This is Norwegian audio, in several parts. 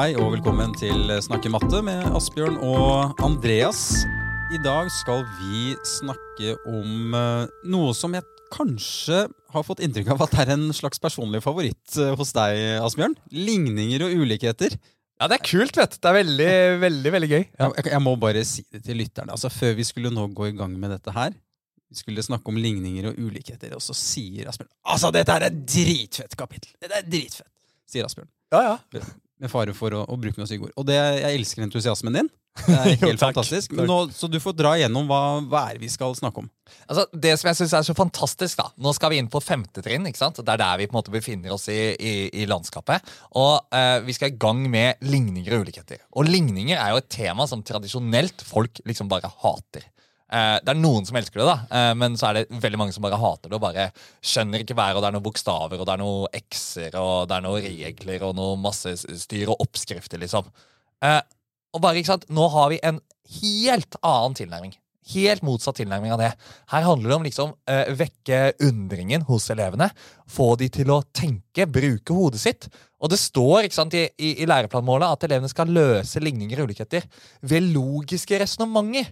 Hei og velkommen til Snakke matte med Asbjørn og Andreas. I dag skal vi snakke om eh, noe som jeg kanskje har fått inntrykk av at er en slags personlig favoritt eh, hos deg, Asbjørn. Ligninger og ulikheter. Ja, det er kult, vet du. Det er veldig, veldig veldig gøy. Ja. Jeg, jeg må bare si det til lytterne. Altså, Før vi skulle nå gå i gang med dette her, vi skulle snakke om ligninger og ulikheter, og så sier Asbjørn Altså, dette her er dritfett kapittel! Dette er dritfett! sier Asbjørn. Ja, ja. Med fare for å, å bruke noe stygge. Og det, jeg elsker entusiasmen din. Det er Jo, helt takk. fantastisk. Takk. Nå, så du får dra igjennom hva, hva er vi skal snakke om. Altså, det som jeg synes er så fantastisk da Nå skal vi inn på femte trinn. ikke sant? Det er der vi på en måte befinner oss i, i, i landskapet. Og eh, vi skal i gang med ligninger og ulikheter. Og ligninger er jo et tema som tradisjonelt folk liksom bare hater. Eh, det er noen som elsker det, da, eh, men så er det veldig mange som bare hater det. Og bare skjønner ikke været, og det er noen bokstaver, og det er noen x-er, og det er noen regler, og noe masse styr og oppskrifter, liksom. Eh, og bare, ikke sant, Nå har vi en helt annen tilnærming. Helt motsatt tilnærming av det. Her handler det om liksom eh, vekke undringen hos elevene. Få de til å tenke, bruke hodet sitt. Og det står ikke sant, i, i, i læreplanmålet at elevene skal løse ligninger og ulikheter ved logiske resonnementer.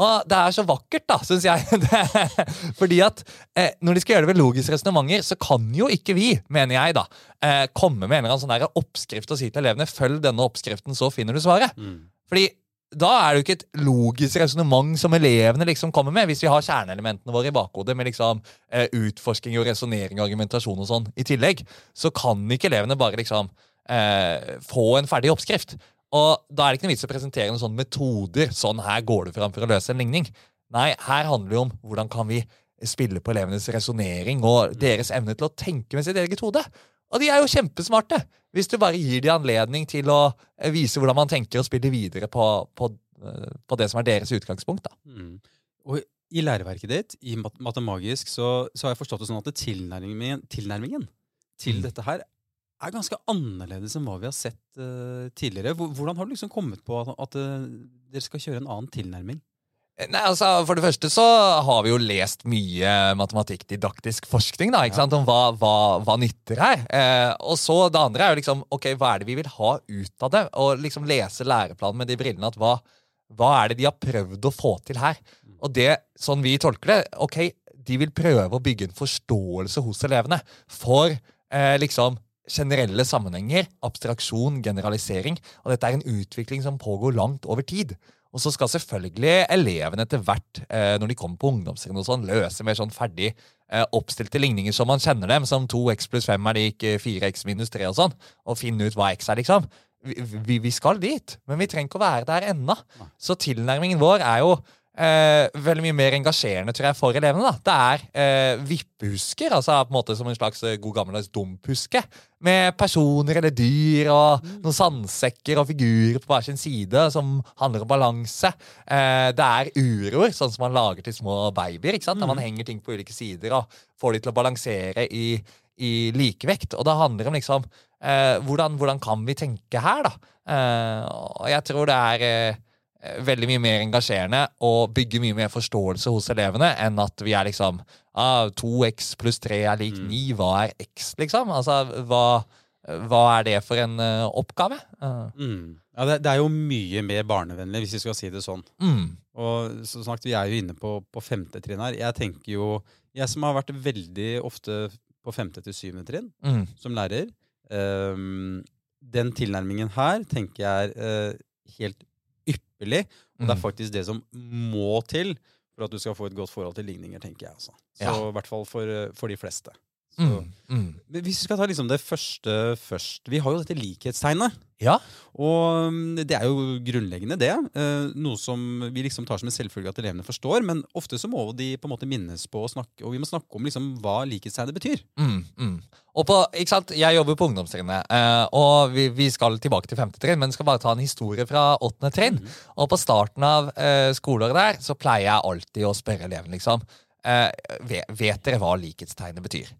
Og det er så vakkert, da, syns jeg. Det, fordi at eh, når de skal gjøre det ved logiske resonnementer, så kan jo ikke vi, mener jeg, da, eh, komme med en eller annen sånn oppskrift og si til elevene følg denne oppskriften, så finner du svaret. Fordi da er det jo ikke et logisk resonnement som elevene liksom kommer med, hvis vi har kjerneelementene våre i bakhodet med liksom eh, utforsking og resonnering og argumentasjon og sånn i tillegg. Så kan ikke elevene bare liksom eh, få en ferdig oppskrift. Og da er det ikke noe vits å presentere noen sånne metoder. Sånn her går du fram for å løse en ligning. Nei, her handler det om hvordan kan vi spille på elevenes resonnering og deres evne til å tenke med sitt eget hode. Og de er jo kjempesmarte! Hvis du bare gir dem anledning til å eh, vise hvordan man tenker og spille videre på, på, eh, på det som er deres utgangspunkt. da. Og i læreverket ditt, i mat Matemagisk, så, så har jeg forstått det sånn at det tilnærmingen, tilnærmingen til Mm. dette her er ganske annerledes enn hva vi har sett uh, tidligere. Hvordan har du liksom kommet på at, at uh, dere skal kjøre en annen tilnærming? Nei, altså, For det første så har vi jo lest mye matematikkdidaktisk forskning da, ikke sant, om hva, hva, hva nytter her. Eh, og så det andre er jo liksom ok, hva er det vi vil ha ut av det? Og liksom lese læreplanen med de brillene. at hva, hva er det de har prøvd å få til her? Og det, sånn vi tolker det, ok, de vil prøve å bygge en forståelse hos elevene for eh, liksom generelle sammenhenger, abstraksjon, generalisering. Og dette er en utvikling som pågår langt over tid. Og så skal selvfølgelig elevene etter hvert, eh, når de kommer på ungdomsskolen, sånn, løse mer sånn ferdig eh, oppstilte ligninger som man kjenner dem, som 2x pluss 5 er lik eh, 4x minus 3 og sånn, og finne ut hva x er, liksom. Vi, vi, vi skal dit, men vi trenger ikke å være der ennå. Så tilnærmingen vår er jo eh, veldig mye mer engasjerende tror jeg, for elevene. da. Det er eh, vippehusker, altså på en måte som en slags eh, god gammeldags dumphuske. Med personer eller dyr og noen sandsekker og figurer på hver sin side som handler om balanse. Eh, det er uroer, sånn som man lager til små babyer. ikke sant? Der man henger ting på ulike sider og får de til å balansere i, i likevekt. Og det handler om liksom eh, hvordan, hvordan kan vi tenke her, da? Eh, og jeg tror det er veldig mye mer engasjerende og bygger mye mer forståelse hos elevene enn at vi er liksom ah, 2x pluss 3 er lik 9. Hva er x, liksom? Altså, hva, hva er det for en uh, oppgave? Eh, Ja, det, det er jo mye mer barnevennlig, hvis vi skal si det sånn. mm, Og som sagt, vi er jo inne på, på femte trinn her. Jeg tenker jo, jeg som har vært veldig ofte på femte til syvende trinn mm, som lærer, um, den tilnærmingen her tenker jeg er uh, helt ypperlig. Og det er Mm. faktisk det som må til for at du skal få et godt forhold til ligninger, tenker jeg. Altså. Så Ja. i hvert fall for, eh, for de fleste. Så, mm, mm. Hvis vi skal ta liksom det første først Vi har jo dette likhetstegnet. Ja. Og mm, det er jo grunnleggende, det. Eh, noe som vi liksom tar som en selvfølge at elevene forstår. Men ofte så må de på en måte minnes på å snakke, og vi må snakke om liksom hva likhetstegnet betyr. Mm, mm. Og på, ikke sant? Jeg jobber på ungdomstrinnet, eh, og vi, vi skal tilbake til 5. trinn, men skal bare ta en historie fra 8. trinn. Og på starten av eh, skoleåret der så pleier jeg alltid å spørre elevene liksom vet dere hva likhetstegnet betyr?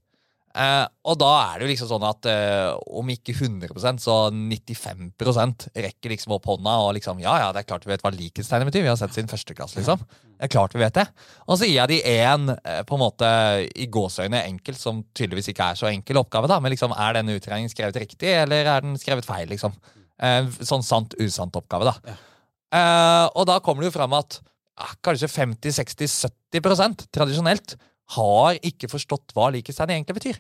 Eh, og da er det jo liksom sånn at eh, om ikke 100% så 95% rekker liksom opp hånda og liksom Ja, ja, det er klart vi vet hva likhetstegnet betyr. Vi har sett siden første klasse, liksom. Det er klart vi vet det. Og så gir jeg de en eh, på en måte i gåseøyne enkel, som tydeligvis ikke er så enkel oppgave, da. Men liksom, er denne utregningen skrevet riktig, eller er den skrevet feil, liksom? Eh, sånn sant-usant-oppgave, da. Eh, og da kommer det jo fram at ja, kanskje 50-60-70% tradisjonelt har ikke forstått hva likhetstegn egentlig betyr.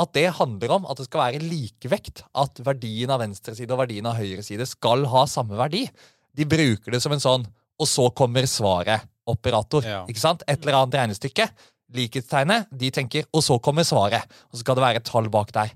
At det handler om at det skal være likevekt. At verdien av venstre side og verdien av høyre side skal ha samme verdi. De bruker det som en sånn 'og så kommer svaret'-operator. Ja. ikke sant? Et eller annet regnestykke. Likhetstegnet, de tenker 'og så kommer svaret'. Og så skal det være et tall bak der.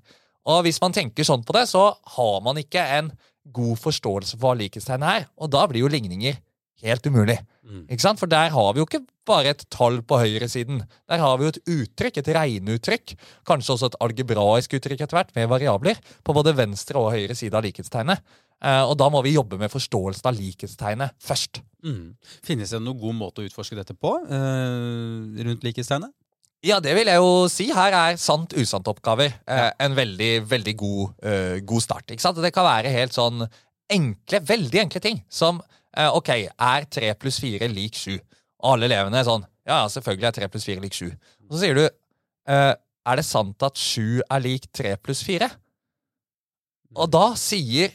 Og hvis man tenker sånn på det, så har man ikke en god forståelse for hva likhetstegnet er. Og da blir jo ligninger helt umulig. Mm. Ikke sant? For der har vi jo ikke bare et tall på høyresiden. Der har vi jo et uttrykk, et regneuttrykk, kanskje også et algebraisk uttrykk etter hvert, med variabler, på både venstre og høyre side av likhetstegnet. Eh, og da må vi jobbe med forståelsen av likhetstegnet først. Mm. Finnes det noen god måte å utforske dette på eh, rundt likhetstegnet? Ja, det vil jeg jo si. Her er sant-usant-oppgaver eh, en veldig, veldig god, eh, god start. Ikke sant? Det kan være helt sånn enkle, veldig enkle ting som OK, er 3 pluss 4 lik 7? Og alle elevene er sånn Ja, ja, selvfølgelig er 3 pluss 4 lik 7. Og så sier du eh, Er det sant at 7 er lik 3 pluss 4? Og da sier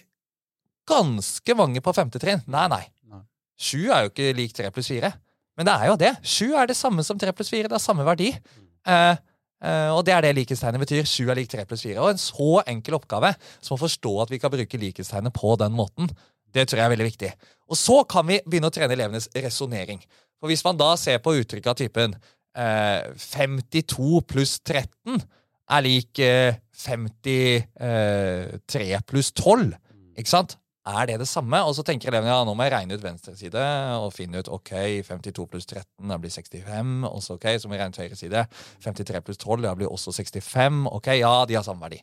ganske mange på femte trinn nei, nei. Sju 7 er jo ikke lik 3 pluss 4. Men det er jo det. 7 er det samme som 3 pluss 4. Det har samme verdi. Eh, Uh, og det er det likhetstegnet betyr. 7 er lik 3 pluss 4. Og en så enkel oppgave som å forstå at vi kan bruke likhetstegnet på den måten, det tror jeg er veldig viktig. Og så kan vi begynne å trene elevenes resonnering. For hvis man da ser på uttrykk av typen eh, 52 pluss 13 er lik eh, 53 pluss 12, ikke sant? Er det det samme? Og så tenker elevene ja, nå må jeg regne ut venstre side og finne ut ok, 52 pluss 13 da blir 65. Og så ok, så må jeg regne ut høyre side. 53 pluss 12 da blir også 65. Ok, ja, de har samme verdi.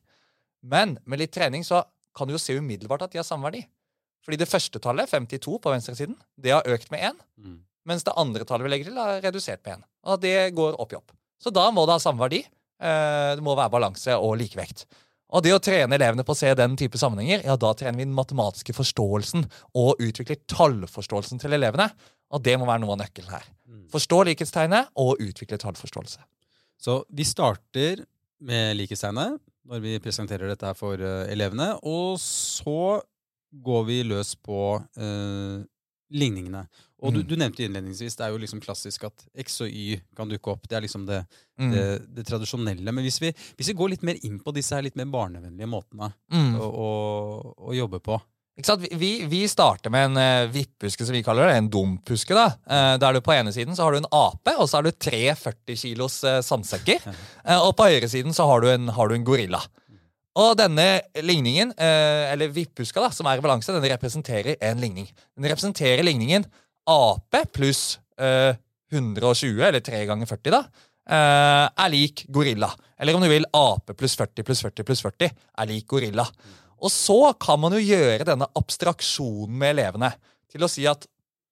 Men med litt trening så kan du jo se umiddelbart at de har samme verdi. Fordi det første tallet, 52 på venstresiden, det har økt med 1. Mm. Mens det andre tallet vi legger til, er redusert med 1. Og det går opp i opp. Så da må det ha samme verdi. Eh, Det må være balanse og likevekt. Og det å trene elevene på å se den type sammenhenger, ja, da trener vi den matematiske forståelsen og utvikler tallforståelsen til elevene. Og det må være noe av nøkkelen her. Mm. Forstå likhetstegnet og utvikle tallforståelse. Så vi starter med likhetstegnet når vi presenterer dette her for eh, elevene, og så går vi løs på eh, ligningene. Og du, Mm. du nevnte innledningsvis, det er jo liksom klassisk at X og Y kan dukke opp. Det er liksom det, Mm. det, det tradisjonelle. Men hvis vi, hvis vi går litt mer inn på disse her litt mer barnevennlige måtene Mm. å, å, å jobbe på? Vi- Vi, starter med en uh, vipphuske, som vi kaller det. En dumphuske. da. Uh, der du På ene siden så har du en ape, og så har du tre 40 kilos uh, sandsekker. Uh, og på høyresiden så har du en, har du en gorilla. Og denne ligningen, eh, eller vipphuska, da, som er i balanse, den representerer en ligning. Den representerer ligningen Ap pluss eh, 120, eller 3 ganger 40, da, eh, er lik gorilla. Eller om du vil, Ap pluss 40 pluss 40 pluss 40 er lik gorilla. Og så kan man jo gjøre denne abstraksjonen med elevene til å si at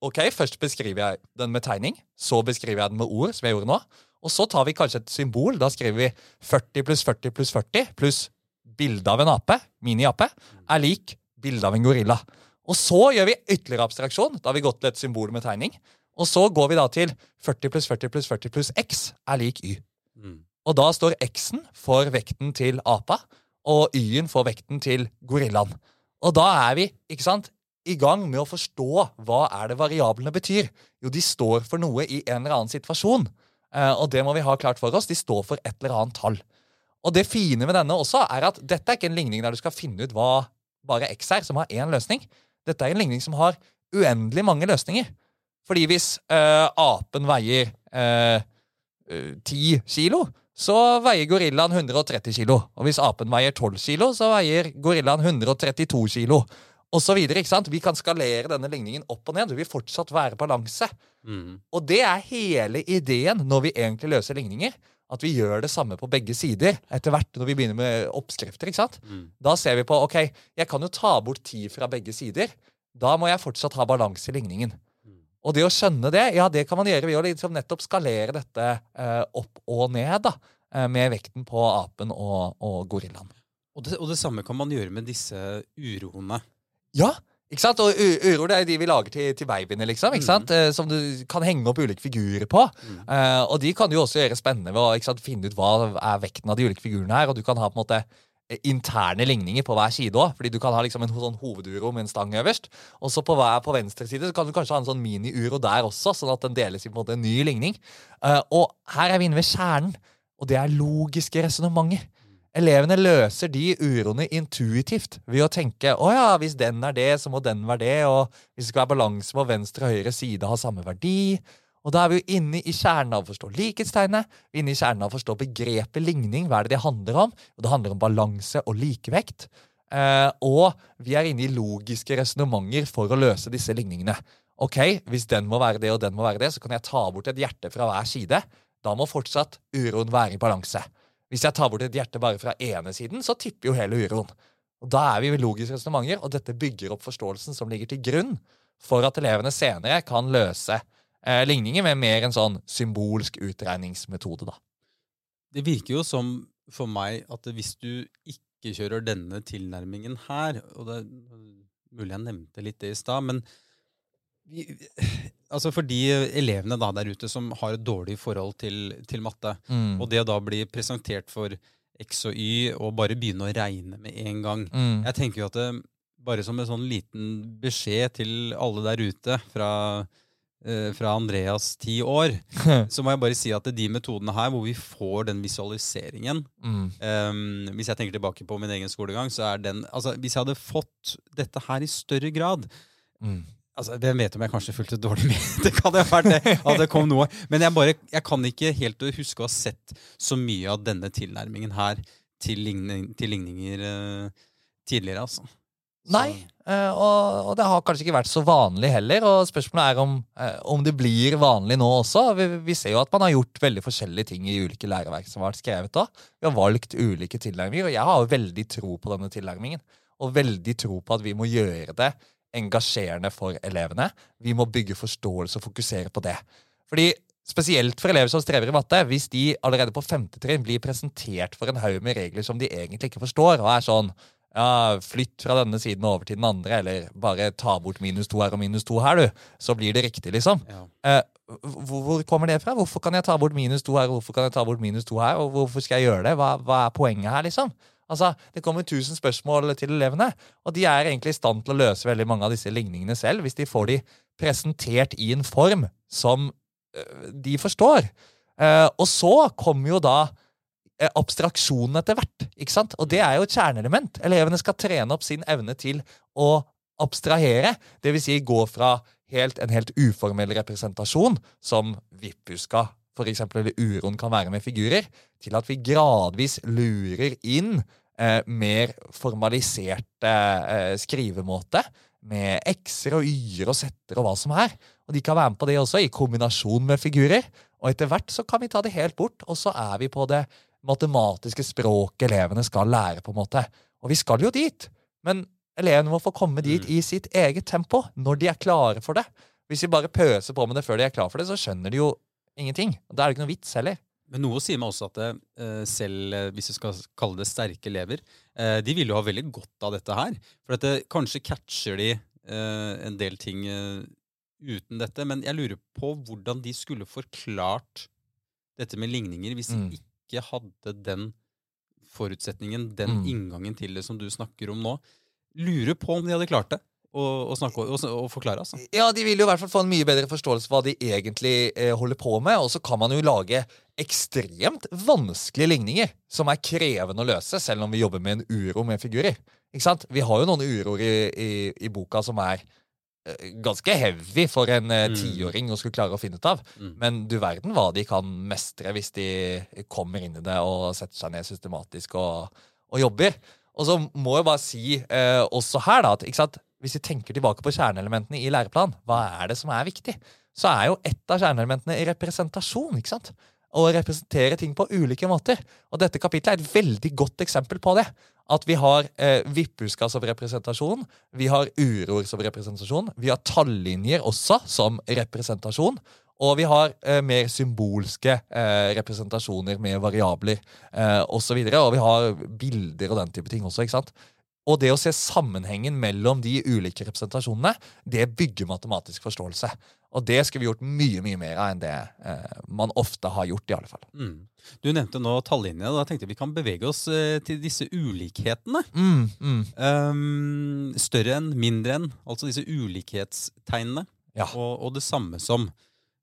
ok, først beskriver jeg den med tegning, så beskriver jeg den med ord, som jeg gjorde nå, og så tar vi kanskje et symbol. Da skriver vi 40 pluss 40 pluss 40 pluss bilde av en ape, mini-ape, er lik bilde av en gorilla. Og så gjør vi ytterligere abstraksjon. Da har vi gått til et symbol med tegning. Og så går vi da til 40 pluss 40 pluss 40 pluss x er lik y. Mm. Og da står x-en for vekten til apa, og y-en for vekten til gorillaen. Og da er vi ikke sant, i gang med å forstå hva er det variablene betyr. Jo, de står for noe i en eller annen situasjon. Eh, og det må vi ha klart for oss. De står for et eller annet tall. Og det fine med denne også er at dette er ikke en ligning der du skal finne ut hva bare x er, som har én løsning. Dette er en ligning som har uendelig mange løsninger. Fordi hvis øh, apen veier eh, eh, 10 kilo, så veier gorillaen 130 kilo. Og hvis apen veier 12 kilo, så veier gorillaen 132 kilo. Og så videre, ikke sant? Vi kan skalere denne ligningen opp og ned. Det vil fortsatt være balanse. Mm. Og det er hele ideen når vi egentlig løser ligninger. At vi gjør det samme på begge sider etter hvert når vi begynner med oppskrifter. ikke sant? Mm. Da ser vi på ok, jeg kan jo ta bort ti fra begge sider. Da må jeg fortsatt ha balanse i ligningen. Mm. Og det å skjønne det, ja, det kan man gjøre ved å liksom nettopp skalere dette eh, opp og ned. da, eh, Med vekten på apen og, og gorillaen. Og, det, og det samme kan man gjøre med disse uroene. Ja, ikke sant? Og uro det er de vi lager til, til babyene, liksom. ikke Mm. sant? Mm. Som du kan henge opp ulike figurer på. Mm. Uh, og de kan du jo også gjøre spennende ved å ikke sant, finne ut hva er vekten av de ulike figurene her. Og du kan ha på en måte interne ligninger på hver side òg. Fordi du kan ha liksom en sånn hoveduro med en stang øverst. Og så på, hver, på venstre side så kan du kanskje ha en sånn mini-uro der også, sånn at den deles i på en måte en ny ligning. Uh, og her er vi inne ved kjernen, og det er logiske resonnementer. Elevene løser de uroene intuitivt ved å tenke å ja, hvis den er det, så må den være det, og hvis det skal være balanse, må venstre og høyre side ha samme verdi. Og da er vi jo inne i kjernen av å forstå likhetstegnet, inne i kjernen av å forstå begrepet ligning. Hva er det det handler om? Og det handler om balanse og likevekt. Eh, og vi er inne i logiske resonnementer for å løse disse ligningene. Ok, Hvis den må være det og den må være det, så kan jeg ta bort et hjerte fra hver side. Da må fortsatt uroen være i balanse. Hvis jeg tar bort et hjerte bare fra ene siden, så tipper jo hele uroen. Og Da er vi ved logiske resonnementer, og dette bygger opp forståelsen som ligger til grunn for at elevene senere kan løse eh, ligninger med mer en sånn symbolsk utregningsmetode. da. Det virker jo som for meg at hvis du ikke kjører denne tilnærmingen her, og det er mulig jeg nevnte litt det i stad, men vi, altså for de elevene da der ute som har et dårlig forhold til, til matte, Mm. og det å da bli presentert for X og Y og bare begynne å regne med en gang Mm. Jeg tenker jo at det, bare som en sånn liten beskjed til alle der ute fra, eh, fra Andreas ti år, så må jeg bare si at de metodene her, hvor vi får den visualiseringen Mm. eh, Hvis jeg tenker tilbake på min egen skolegang, så er den altså Hvis jeg hadde fått dette her i større grad Mm. Altså, Hvem vet om jeg kanskje fulgte dårlig med? Det kan ha vært det, at det kom noe. Men jeg, bare, jeg kan ikke helt huske å ha sett så mye av denne tilnærmingen her til, ligning, til ligninger uh, tidligere, altså. Så- Nei, eh, og, og det har kanskje ikke vært så vanlig heller. Og spørsmålet er om, eh, om det blir vanlig nå også. Vi, vi ser jo at man har gjort veldig forskjellige ting i ulike læreverk som har vært skrevet da. Vi har valgt ulike tilnærminger, og jeg har veldig tro på denne tilnærmingen. Og veldig tro på at vi må gjøre det engasjerende for elevene. Vi må bygge forståelse og fokusere på det. Fordi Spesielt for elever som strever i matte, hvis de allerede på femte trinn blir presentert for en haug med regler som de egentlig ikke forstår, og er sånn ja, flytt fra denne siden over til den andre, eller bare ta bort minus to her og minus to her, du. Så blir det riktig, liksom. Ja. Eh, hvor, hvor kommer det fra? Hvorfor kan jeg ta bort minus to her, og hvorfor kan jeg ta bort minus to her, og hvorfor skal jeg gjøre det? Hva, hva er poenget her, liksom? Altså, Det kommer tusen spørsmål til elevene, og de er egentlig i stand til å løse veldig mange av disse ligningene selv, hvis de får de presentert i en form som øh, de forstår. Eh, og så kommer jo da eh, abstraksjonen etter hvert. ikke sant? Og det er jo et kjerneelement. Elevene skal trene opp sin evne til å abstrahere. Vil si gå fra helt, en helt uformell representasjon, som vippuska for eksempel, eller uroen kan være med figurer, til at vi gradvis lurer inn eh, mer formaliserte eh, skrivemåte, med x-er og y-er og z-er og hva som er. Og de kan være med på det også, i kombinasjon med figurer. Og etter hvert så kan vi ta det helt bort, og så er vi på det matematiske språket elevene skal lære, på en måte. Og vi skal jo dit, men elevene må få komme dit i sitt eget tempo, når de er klare for det. Hvis vi bare pøser på med det før de er klare for det, så skjønner de jo ingenting. Og Da er det ikke noe vits heller. Men noe sier meg også at det, eh, selv eh, hvis vi skal kalle det sterke elever, eh, de vil jo ha veldig godt av dette her. For at det, kanskje catcher de en del ting uten dette. Men jeg lurer på hvordan de skulle forklart dette med ligninger hvis de Mm. ikke hadde den forutsetningen, den Mm. inngangen til det som du snakker om nå. Lurer på om de hadde klart det å, å, snakke, å, å forklare. altså. Ja, de vil jo i hvert fall få en mye bedre forståelse for hva de egentlig eh, holder på med. Og så kan man jo lage ekstremt vanskelige ligninger som er krevende å løse, selv om vi jobber med en uro med figurer. Ikke sant? Vi har jo noen uroer i, i, i boka som er eh, ganske heavy for en eh, Mm. tiåring å skulle klare å finne ut av. Mm. Men du verden hva de kan mestre hvis de kommer inn i det og setter seg ned systematisk og, og jobber. Og så må jeg bare si eh, også her da, at ikke sant? Hvis vi tenker tilbake på kjerneelementene i læreplanen, hva er det som er viktig? Så er jo et av kjerneelementene representasjon. ikke sant? Å representere ting på ulike måter. Og dette kapitlet er et veldig godt eksempel på det. At vi har eh, vippuska som representasjon, vi har uroer som representasjon, vi har tallinjer også som representasjon, og vi har eh, mer symbolske eh, representasjoner med variabler eh, osv. Og, så og vi har bilder og den type ting også. ikke sant? Og det å se sammenhengen mellom de ulike representasjonene, det bygger matematisk forståelse. Og det skulle vi gjort mye mye mer av enn det eh, man ofte har gjort. i alle fall. Mm. Du nevnte nå tallinjene. Da tenkte jeg vi kan bevege oss eh, til disse ulikhetene. Mm, mm. Um, større enn, mindre enn. Altså disse ulikhetstegnene. Ja. Og, og det samme som.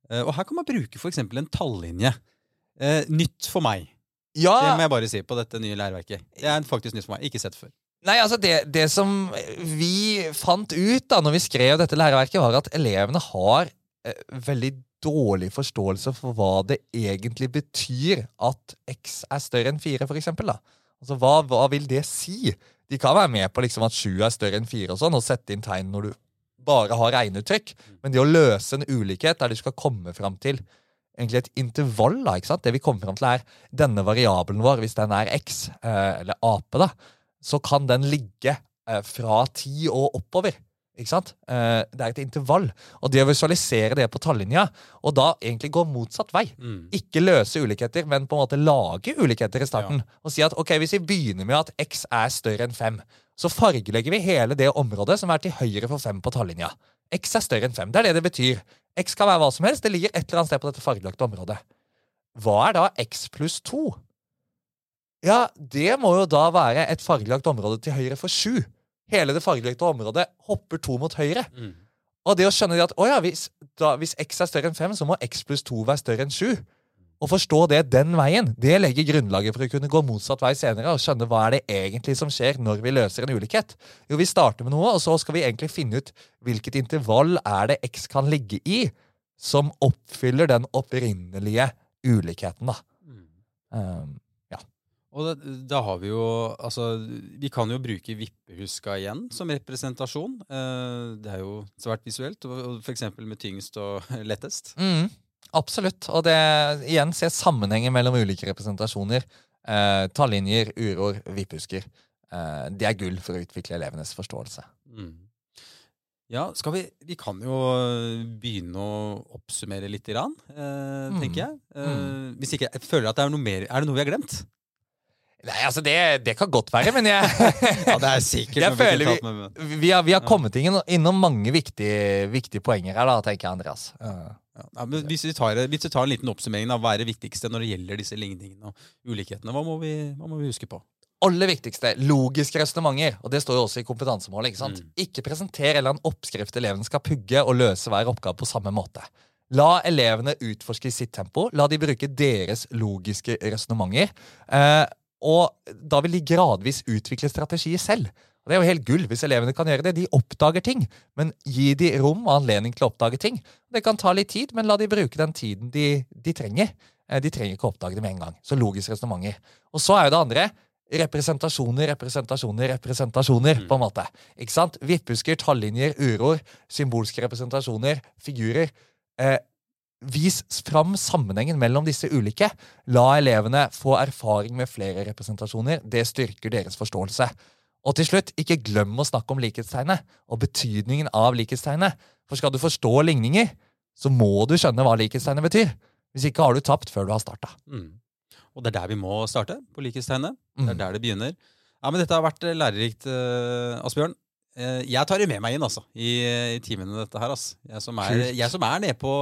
Uh, og her kan man bruke f.eks. en tallinje. Uh, nytt for meg. Ja, Det må jeg bare si på dette nye læreverket. Det er faktisk nytt for meg. Ikke sett før. Nei, altså det, det som vi fant ut da når vi skrev dette læreverket, var at elevene har eh, veldig dårlig forståelse for hva det egentlig betyr at x er større enn 4, for eksempel. Da. Altså, hva, hva vil det si? De kan være med på liksom at 7 er større enn 4 og sånn, og sette inn tegn når du bare har regneuttrykk. Men det å løse en ulikhet der du skal komme fram til egentlig et intervall, da, ikke sant? det vi kommer fram til er denne variabelen vår, hvis den er x, eh, eller ape, da, så kan den ligge eh, fra 10 og oppover. Ikke sant? Eh, det er et intervall. Og det å visualisere det på tallinja, og da egentlig gå motsatt vei Mm. Ikke løse ulikheter, men på en måte lage ulikheter i starten. Og si at ok, hvis vi begynner med at x er større enn 5, så fargelegger vi hele det området som er til høyre for 5 på tallinja. X er større enn 5. Det er det det betyr. X kan være hva som helst. Det ligger et eller annet sted på dette fargelagte området. Hva er da x pluss 2? Ja, det må jo da være et fargelagt område til høyre for 7. Hele det fargelagte området hopper 2 mot høyre. Mm. Og det å skjønne at å ja, hvis, da, hvis x er større enn 5, så må x pluss 2 være større enn 7. Å forstå det den veien, det legger grunnlaget for å kunne gå motsatt vei senere og skjønne hva er det egentlig som skjer når vi løser en ulikhet. Jo, vi starter med noe, og så skal vi egentlig finne ut hvilket intervall er det x kan ligge i som oppfyller den opprinnelige ulikheten, da. Um, Og da, da har vi jo Altså, vi kan jo bruke vippehuska igjen som representasjon. Eh, det er jo svært visuelt, eksempel med tyngst og lettest. Mm, absolutt. Og det igjen ser sammenhengen mellom ulike representasjoner. Eh, tallinjer, uroer, vipphusker. Eh, det er gull for å utvikle elevenes forståelse. Mm. Ja, skal vi Vi kan jo begynne å oppsummere litt, grann, eh, Mm. tenker jeg. Eh, Hvis ikke jeg føler at det er noe mer Er det noe vi har glemt? Nei, altså det, det kan godt være, men jeg Ja, det er sikkert Jeg føler vi-. Vi har, vi har kommet inn, innom mange viktige, viktige poenger her, da, tenker jeg, Andreas. Ja, ja, men hvis, vi tar, hvis vi tar en liten oppsummering av hva er det viktigste når det gjelder disse ligningene og ulikhetene, hva må vi, hva må vi huske på? aller viktigste, logiske resonnementer. Og det står jo også i kompetansemålet. Ikke sant? Mm. Ikke presenter eller en oppskrift eleven skal pugge og løse hver oppgave på samme måte. La elevene utforske i sitt tempo. La de bruke deres logiske resonnementer. Eh, og da vil de gradvis utvikle strategier selv. Og Det er jo helt gull hvis elevene kan gjøre det. De oppdager ting, men gi de rom og anledning til å oppdage ting. Det kan ta litt tid, men la de bruke den tiden de, de trenger. Eh, De trenger ikke å oppdage det med en gang. Så logiske resonnementer. Og så er jo det andre representasjoner, representasjoner, representasjoner, på en måte. Ikke sant? Vipphusker, tallinjer, uroer, symbolske representasjoner, figurer. Eh, vis fram sammenhengen mellom disse ulike. La elevene få erfaring med flere representasjoner. Det styrker deres forståelse. Og til slutt, ikke glem å snakke om likhetstegnet og betydningen av likhetstegnet. For skal du forstå ligninger, så må du skjønne hva likhetstegnet betyr. Hvis ikke har du tapt før du har starta. Mm. Og det er der vi må starte, på likhetstegnet. Det er Mm. der det begynner. Ja, men Dette har vært lærerikt, eh, Asbjørn. Eh, jeg tar det med meg inn altså, i, i timene dette her. Altså. Jeg, som er, jeg som er nede på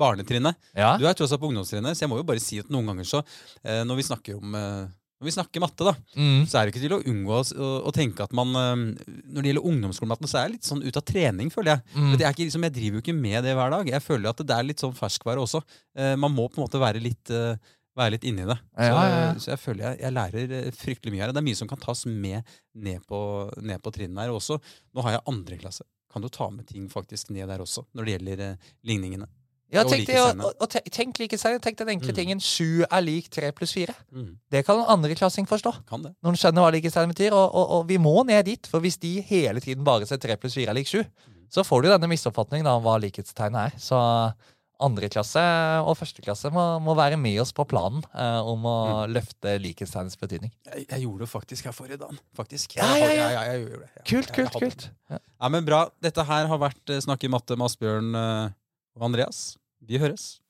barnetrinnet. Ja. Du er tross alt på ungdomstrinnet, så jeg må jo bare si at noen ganger så eh, Når vi snakker om eh, når vi snakker matte, da, Mm. så er det ikke til å unngå å, å, å tenke at man Når det gjelder ungdomsskolematten, så er jeg litt sånn ut av trening, føler jeg. Mm. Er ikke, liksom, jeg driver jo ikke med det hver dag. Jeg føler at det er litt sånn ferskvare også. Man må på en måte være litt, være litt inni det. Så, Ja, ja, ja. så jeg føler jeg, jeg lærer eh, fryktelig mye her. Det er mye som kan tas med ned på, ned på trinnene her også. Nå har jeg andre klasse. Kan du ta med ting faktisk ned der også, når det gjelder eh, ligningene? Ja, tenk, det, og, og, og tenk tenk likhetstegne. Tenk den enkle Mm. tingen. Sju er lik tre pluss fire. Mm, Det kan en andreklassing forstå. kan det. Når en skjønner hva likhetstegn betyr. Og, og, vi må ned dit, for hvis de hele tiden bare ser tre pluss fire er lik sju, så får du denne misoppfatningen av hva likhetstegnet er. Så andre klasse og første klasse må, må være med oss på planen eh, om å løfte likhetstegnets betydning. Jeg, jeg gjorde det faktisk her forrige dagen. Faktisk. Ja, ja, ja. ja jeg, gjorde det. Jeg- Kult, kult, kult. Ja, men bra. Dette her har vært eh, Snakk i matte med Asbjørn eh, og Andreas. Vi høres.